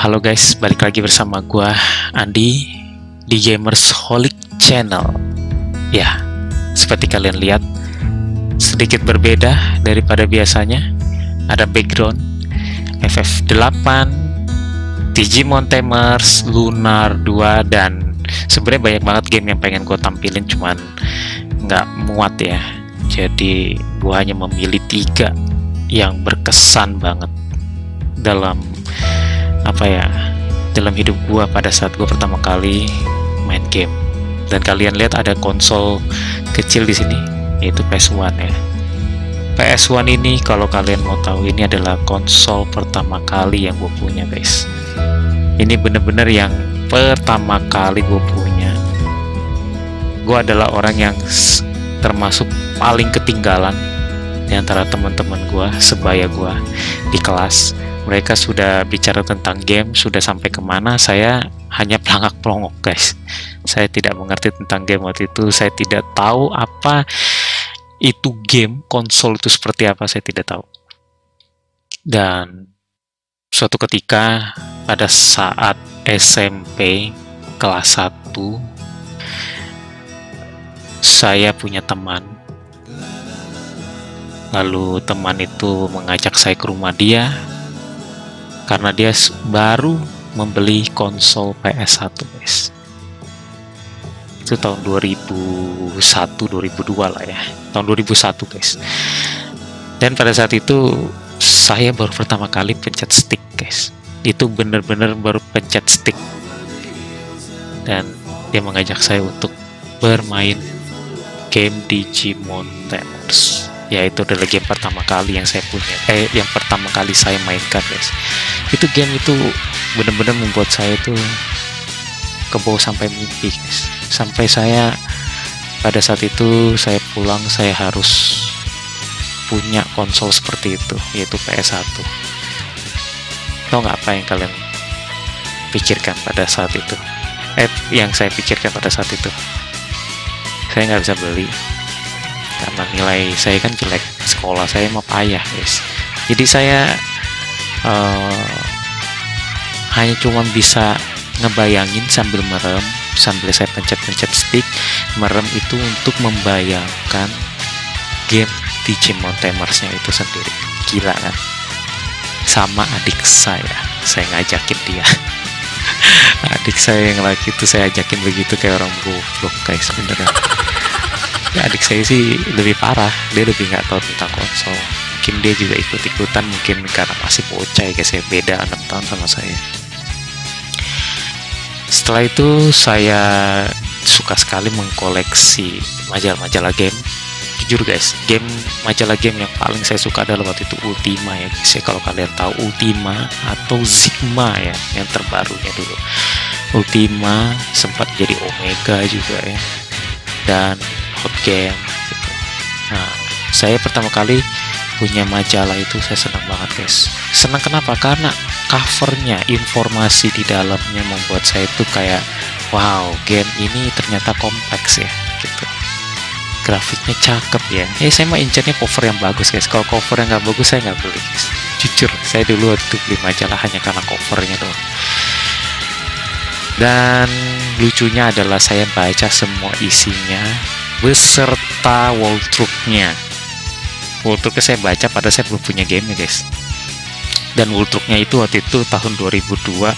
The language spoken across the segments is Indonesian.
Halo guys, balik lagi bersama gua Andi di Gamers Holic Channel. Ya, seperti kalian lihat, sedikit berbeda daripada biasanya. Ada background FF8, Digimon Tamers, Lunar 2 dan sebenarnya banyak banget game yang pengen gue tampilin cuman nggak muat ya. Jadi gue hanya memilih tiga yang berkesan banget dalam apa ya dalam hidup gua pada saat gua pertama kali main game. Dan kalian lihat ada konsol kecil di sini yaitu PS1 ya. PS1 ini kalau kalian mau tahu ini adalah konsol pertama kali yang gue punya guys. Ini bener-bener yang pertama kali gue punya. Gue adalah orang yang termasuk paling ketinggalan di antara teman-teman gue sebaya gue di kelas mereka sudah bicara tentang game sudah sampai ke mana saya hanya pelangak pelongok guys. Saya tidak mengerti tentang game waktu itu. Saya tidak tahu apa itu game konsol itu seperti apa saya tidak tahu. Dan suatu ketika pada saat SMP kelas 1 saya punya teman. Lalu teman itu mengajak saya ke rumah dia karena dia baru membeli konsol PS1 guys. Itu tahun 2001 2002 lah ya. Tahun 2001 guys. Dan pada saat itu saya baru pertama kali pencet stick guys. Itu bener-bener baru pencet stick. Dan dia mengajak saya untuk bermain game Digimon Tamers ya itu adalah game pertama kali yang saya punya eh yang pertama kali saya mainkan guys. Itu game itu benar-benar membuat saya tuh kebawa sampai mimpi guys. Sampai saya pada saat itu saya pulang saya harus punya konsol seperti itu yaitu PS1 tau nggak apa yang kalian pikirkan pada saat itu? Eh yang saya pikirkan pada saat itu. Saya nggak bisa beli karena nilai saya kan jelek sekolah saya mah payah guys. Jadi saya uh, hanya cuma bisa ngebayangin sambil merem sambil saya pencet-pencet stick merem itu untuk membayangkan game Digimon Tamersnya itu sendiri. Gila kan? Sama adik saya saya ngajakin dia. Adik saya yang lagi itu saya ajakin begitu kayak orang goblok guys beneran ya adik saya sih lebih parah. Dia lebih nggak tahu tentang konsol. Mungkin dia juga ikut-ikutan mungkin karena masih bocah ya guys ya. Beda 6 tahun sama saya. Setelah itu saya suka sekali mengkoleksi majalah-majalah game. Jujur guys game majalah game yang paling saya suka adalah waktu itu Ultima ya guys ya. Kalau kalian tahu Ultima atau Sigma ya yang terbarunya dulu. Ultima sempat jadi Omega juga ya. Dan hot game gitu. Nah, saya pertama kali punya majalah itu saya senang banget guys. Senang kenapa? Karena covernya, informasi di dalamnya membuat saya itu kayak wow, game ini ternyata kompleks ya gitu. Grafiknya cakep ya. Eh saya mah incernya cover yang bagus guys. Kalau cover yang nggak bagus saya nggak beli guys. Jujur, saya dulu waktu beli majalah hanya karena covernya doang. Dan lucunya adalah saya baca semua isinya beserta Waltruknya. Waltruknya saya baca pada saya belum punya game ya guys. Dan Waltruknya itu waktu itu tahun 2002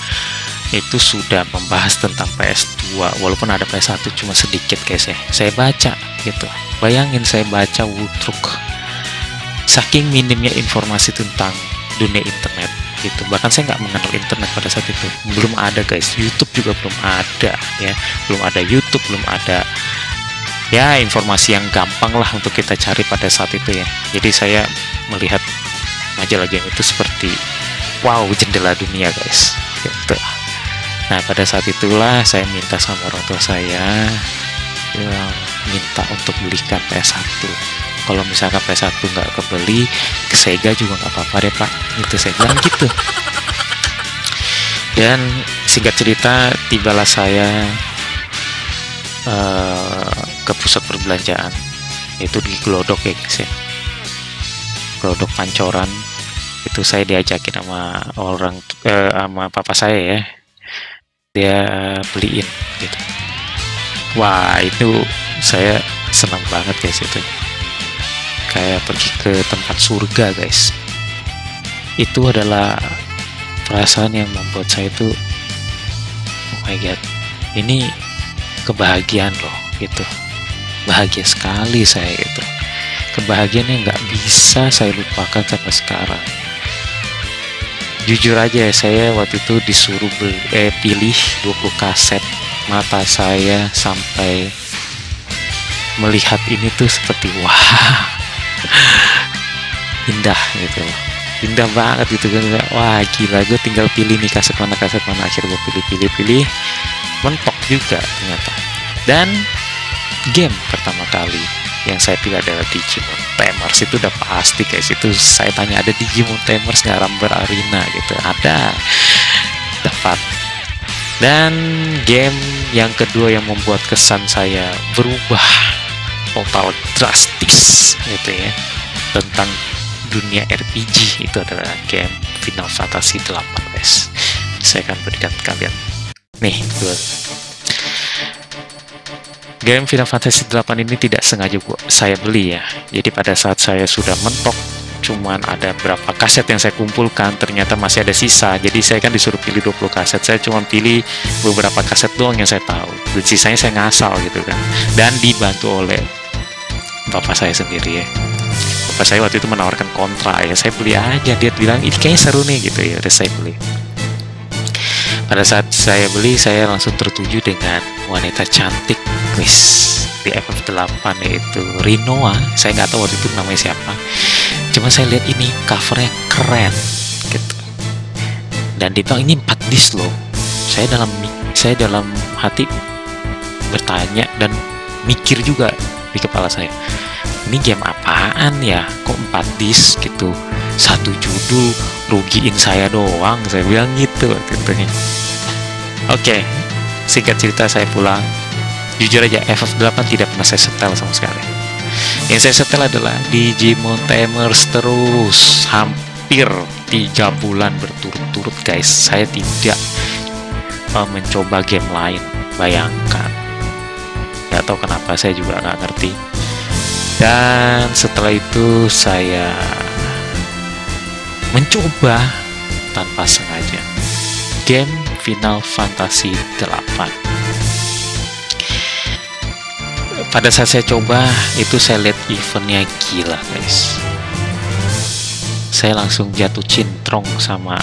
itu sudah membahas tentang PS2 walaupun ada PS1 cuma sedikit guys ya. Saya baca gitu. Bayangin saya baca Waltruk. Saking minimnya informasi tentang dunia internet gitu bahkan saya nggak mengenal internet pada saat itu belum ada guys YouTube juga belum ada ya belum ada YouTube belum ada ya informasi yang gampang lah untuk kita cari pada saat itu ya. Jadi saya melihat majalah game itu seperti wow jendela dunia guys. Gitu. Nah pada saat itulah saya minta sama orang tua saya ya, minta untuk belikan PS1 kalau misalkan PS1 nggak kebeli ke Sega juga nggak apa-apa deh pak. Itu saya bilang gitu. Dan singkat cerita tibalah saya uh, ke pusat perbelanjaan. Yaitu di Glodok ya guys ya. Glodok Pancoran. Itu saya diajakin sama orang eh, sama papa saya ya. Dia beliin gitu. Wah itu saya senang banget guys itu. Kayak pergi ke tempat surga guys. Itu adalah perasaan yang membuat saya itu oh my god ini kebahagiaan loh gitu bahagia sekali saya itu. Kebahagiaan yang nggak bisa saya lupakan sampai sekarang. Jujur aja ya saya waktu itu disuruh beli, eh, pilih 20 kaset mata saya sampai melihat ini tuh seperti wah indah gitu. Indah banget gitu kan wah gila gue tinggal pilih nih kaset mana kaset mana. Akhirnya gue pilih pilih pilih mentok juga ternyata. Dan game pertama kali yang saya pilih adalah Digimon Tamers. Itu udah pasti guys. Itu saya tanya ada Digimon Tamers nggak Rumble Arena gitu. Ada. Dapat. Dan game yang kedua yang membuat kesan saya berubah total drastis gitu ya tentang dunia RPG itu adalah game Final Fantasy 8 guys. Saya akan berikan kalian nih buat game Final Fantasy 8 ini tidak sengaja saya beli ya. Jadi pada saat saya sudah mentok cuman ada berapa kaset yang saya kumpulkan ternyata masih ada sisa. Jadi saya kan disuruh pilih 20 kaset saya cuma pilih beberapa kaset doang yang saya tahu. Dan sisanya saya ngasal gitu kan. Dan dibantu oleh bapak saya sendiri ya. Bapak saya waktu itu menawarkan kontra ya saya beli aja. Dia bilang ini kayaknya seru nih gitu ya udah saya beli pada saat saya beli saya langsung tertuju dengan wanita cantik wis di FF8 yaitu Rinoa. Saya nggak tahu waktu itu namanya siapa. Cuma saya lihat ini covernya keren gitu. Dan dibilang ini 4 disc loh. Saya dalam saya dalam hati bertanya dan mikir juga di kepala saya ini game apaan ya? Kok 4 disc gitu? Satu judul rugiin saya doang. Saya bilang gitu itu oke singkat cerita saya pulang. Jujur aja FF8 tidak pernah saya setel sama sekali. Yang saya setel adalah Digimon Tamers terus. Hampir tiga bulan berturut-turut guys. Saya tidak uh, mencoba game lain. Bayangkan. Nggak tahu kenapa saya juga nggak ngerti. Dan setelah itu saya mencoba tanpa sengaja. Game Final Fantasy 8 pada saat saya coba itu saya lihat eventnya gila guys. Saya langsung jatuh cintrong sama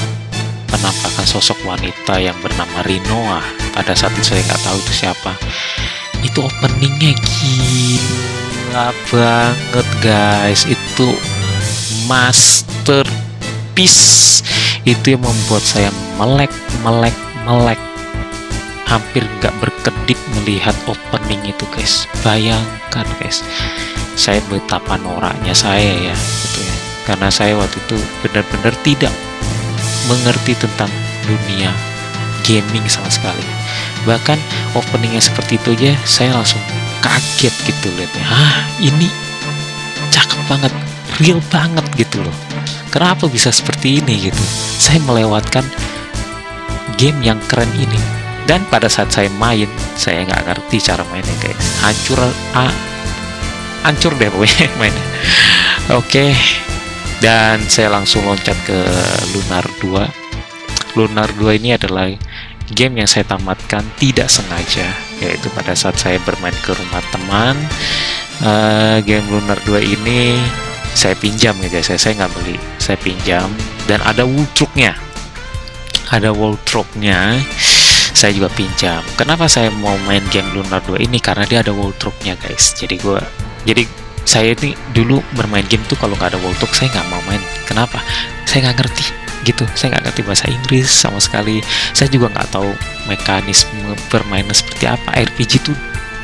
penampakan sosok wanita yang bernama Rinoa. Pada saat itu saya nggak tahu itu siapa. Itu openingnya gila banget guys. Itu masterpiece itu yang membuat saya melek melek melek. Hampir nggak berkedip melihat opening itu guys. Bayangkan guys. Saya betapa noraknya saya ya gitu ya. Karena saya waktu itu benar-benar tidak mengerti tentang dunia gaming sama sekali. Bahkan openingnya seperti itu aja saya langsung kaget gitu lihatnya ah ini cakep banget real banget gitu loh kenapa bisa seperti ini gitu? Saya melewatkan game yang keren ini. Dan pada saat saya main saya nggak ngerti cara mainnya guys. Hancur ah, hancur deh pokoknya mainnya. Oke. Okay. dan saya langsung loncat ke Lunar 2 Lunar 2 ini adalah game yang saya tamatkan tidak sengaja yaitu pada saat saya bermain ke rumah teman. Uh, game Lunar 2 ini saya pinjam ya guys saya nggak beli. Saya pinjam dan ada wardrobe-nya ada wardrobe-nya saya juga pinjam. Kenapa saya mau main game Lunar 2 ini? Karena dia ada wardrobe-nya guys. Jadi gue jadi saya ini dulu bermain game tuh kalau nggak ada wardrobe saya nggak mau main. Kenapa? Saya nggak ngerti gitu. Saya nggak ngerti bahasa Inggris sama sekali. Saya juga nggak tahu mekanisme permainan seperti apa. RPG itu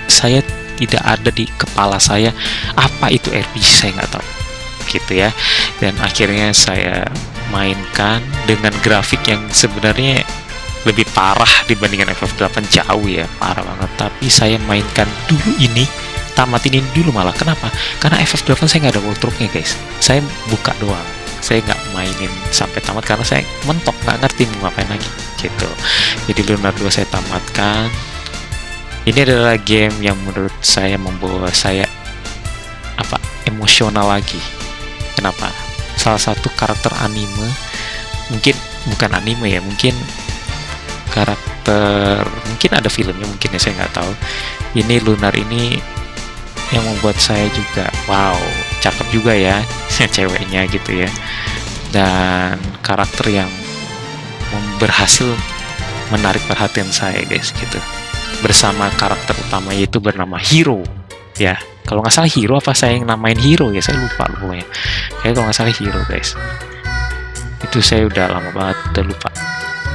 saya tidak ada di kepala saya. Apa itu RPG saya nggak tahu gitu ya. Dan akhirnya saya mainkan dengan grafik yang sebenarnya lebih parah dibandingkan FF8 jauh ya parah banget. Tapi saya mainkan dulu ini tamatin ini dulu malah. Kenapa? Karena FF8 saya nggak ada wardrobe nya guys. Saya buka doang. Saya nggak mainin sampai tamat karena saya mentok nggak ngerti mau ngapain lagi gitu. Jadi Lunar 2 saya tamatkan. Ini adalah game yang menurut saya membawa saya apa? Emosional lagi kenapa? Salah satu karakter anime mungkin bukan anime ya mungkin karakter mungkin ada filmnya mungkin ya saya nggak tahu. Ini Lunar ini yang membuat saya juga wow cakep juga ya ceweknya gitu ya. Dan karakter yang berhasil menarik perhatian saya guys gitu. Bersama karakter utama yaitu bernama Hero ya kalau nggak salah Hero apa saya yang namain Hero ya? Saya lupa pokoknya. Kayak kalau nggak salah Hero guys. Itu saya udah lama banget udah lupa.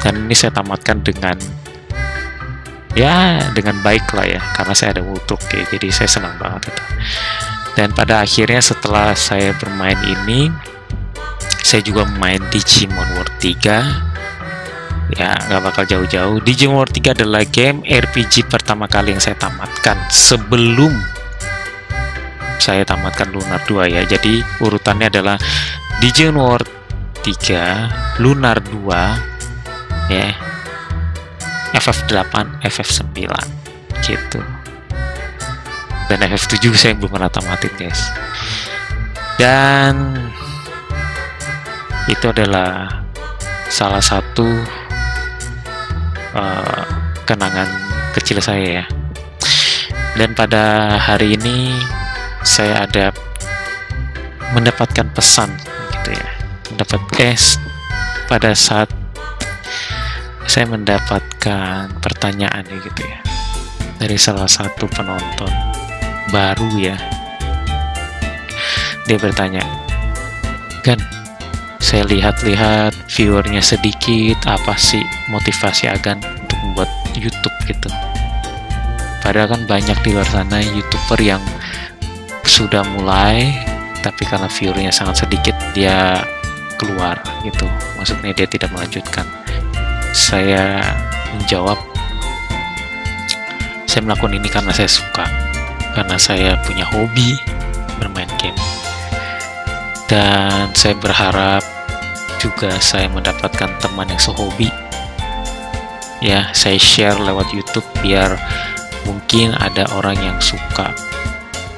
Dan ini saya tamatkan dengan ya dengan baik lah ya. Karena saya ada wutuk ya jadi saya senang banget itu. Dan pada akhirnya setelah saya bermain ini saya juga main Digimon World 3 ya nggak bakal jauh-jauh. Digimon World 3 adalah game RPG pertama kali yang saya tamatkan sebelum saya tamatkan Lunar 2 ya. Jadi urutannya adalah Digimon World 3 Lunar 2 ya. FF8 FF9 gitu. Dan FF7 saya belum pernah tamatin guys. Dan itu adalah salah satu uh, kenangan kecil saya ya. Dan pada hari ini saya ada mendapatkan pesan gitu ya. Mendapat es pada saat saya mendapatkan pertanyaan ya gitu ya. Dari salah satu penonton baru ya. Dia bertanya kan saya lihat-lihat viewernya sedikit apa sih motivasi Agan untuk membuat YouTube? Gitu. Padahal kan banyak di luar sana youtuber yang sudah mulai tapi karena viewernya sangat sedikit dia keluar gitu. Maksudnya dia tidak melanjutkan. Saya menjawab saya melakukan ini karena saya suka karena saya punya hobi bermain game. Dan saya berharap juga saya mendapatkan teman yang sehobi. Ya saya share lewat YouTube biar mungkin ada orang yang suka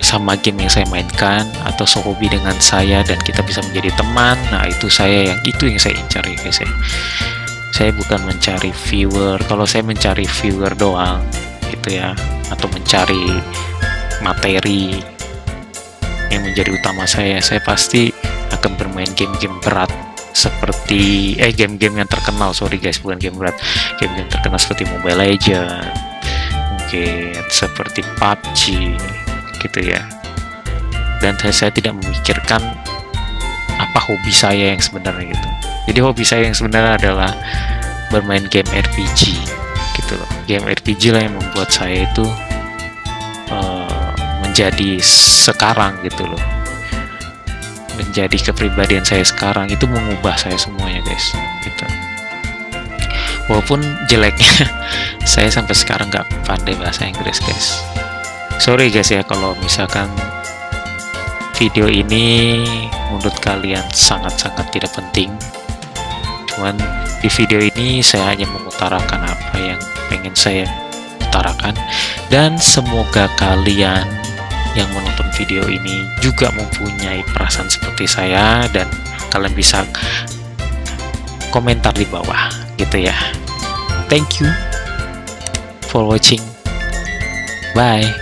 sama game yang saya mainkan atau sehobi dengan saya dan kita bisa menjadi teman nah itu saya yang itu yang saya incar ya guys ya. Saya bukan mencari viewer kalau saya mencari viewer doang gitu ya atau mencari materi yang menjadi utama saya saya pasti akan bermain game-game berat seperti eh game-game yang terkenal sorry guys bukan game berat game-game terkenal seperti Mobile Legend mungkin seperti PUBG gitu ya. Dan saya tidak memikirkan apa hobi saya yang sebenarnya gitu. Jadi hobi saya yang sebenarnya adalah bermain game RPG gitu loh. Game RPG lah yang membuat saya itu uh, menjadi sekarang gitu loh. Menjadi kepribadian saya sekarang itu mengubah saya semuanya guys gitu. Walaupun jeleknya saya sampai sekarang nggak pandai bahasa Inggris guys sorry guys ya kalau misalkan video ini menurut kalian sangat-sangat tidak penting. Cuman di video ini saya hanya mengutarakan apa yang pengen saya utarakan. Dan semoga kalian yang menonton video ini juga mempunyai perasaan seperti saya dan kalian bisa komentar di bawah gitu ya. Thank you for watching. Bye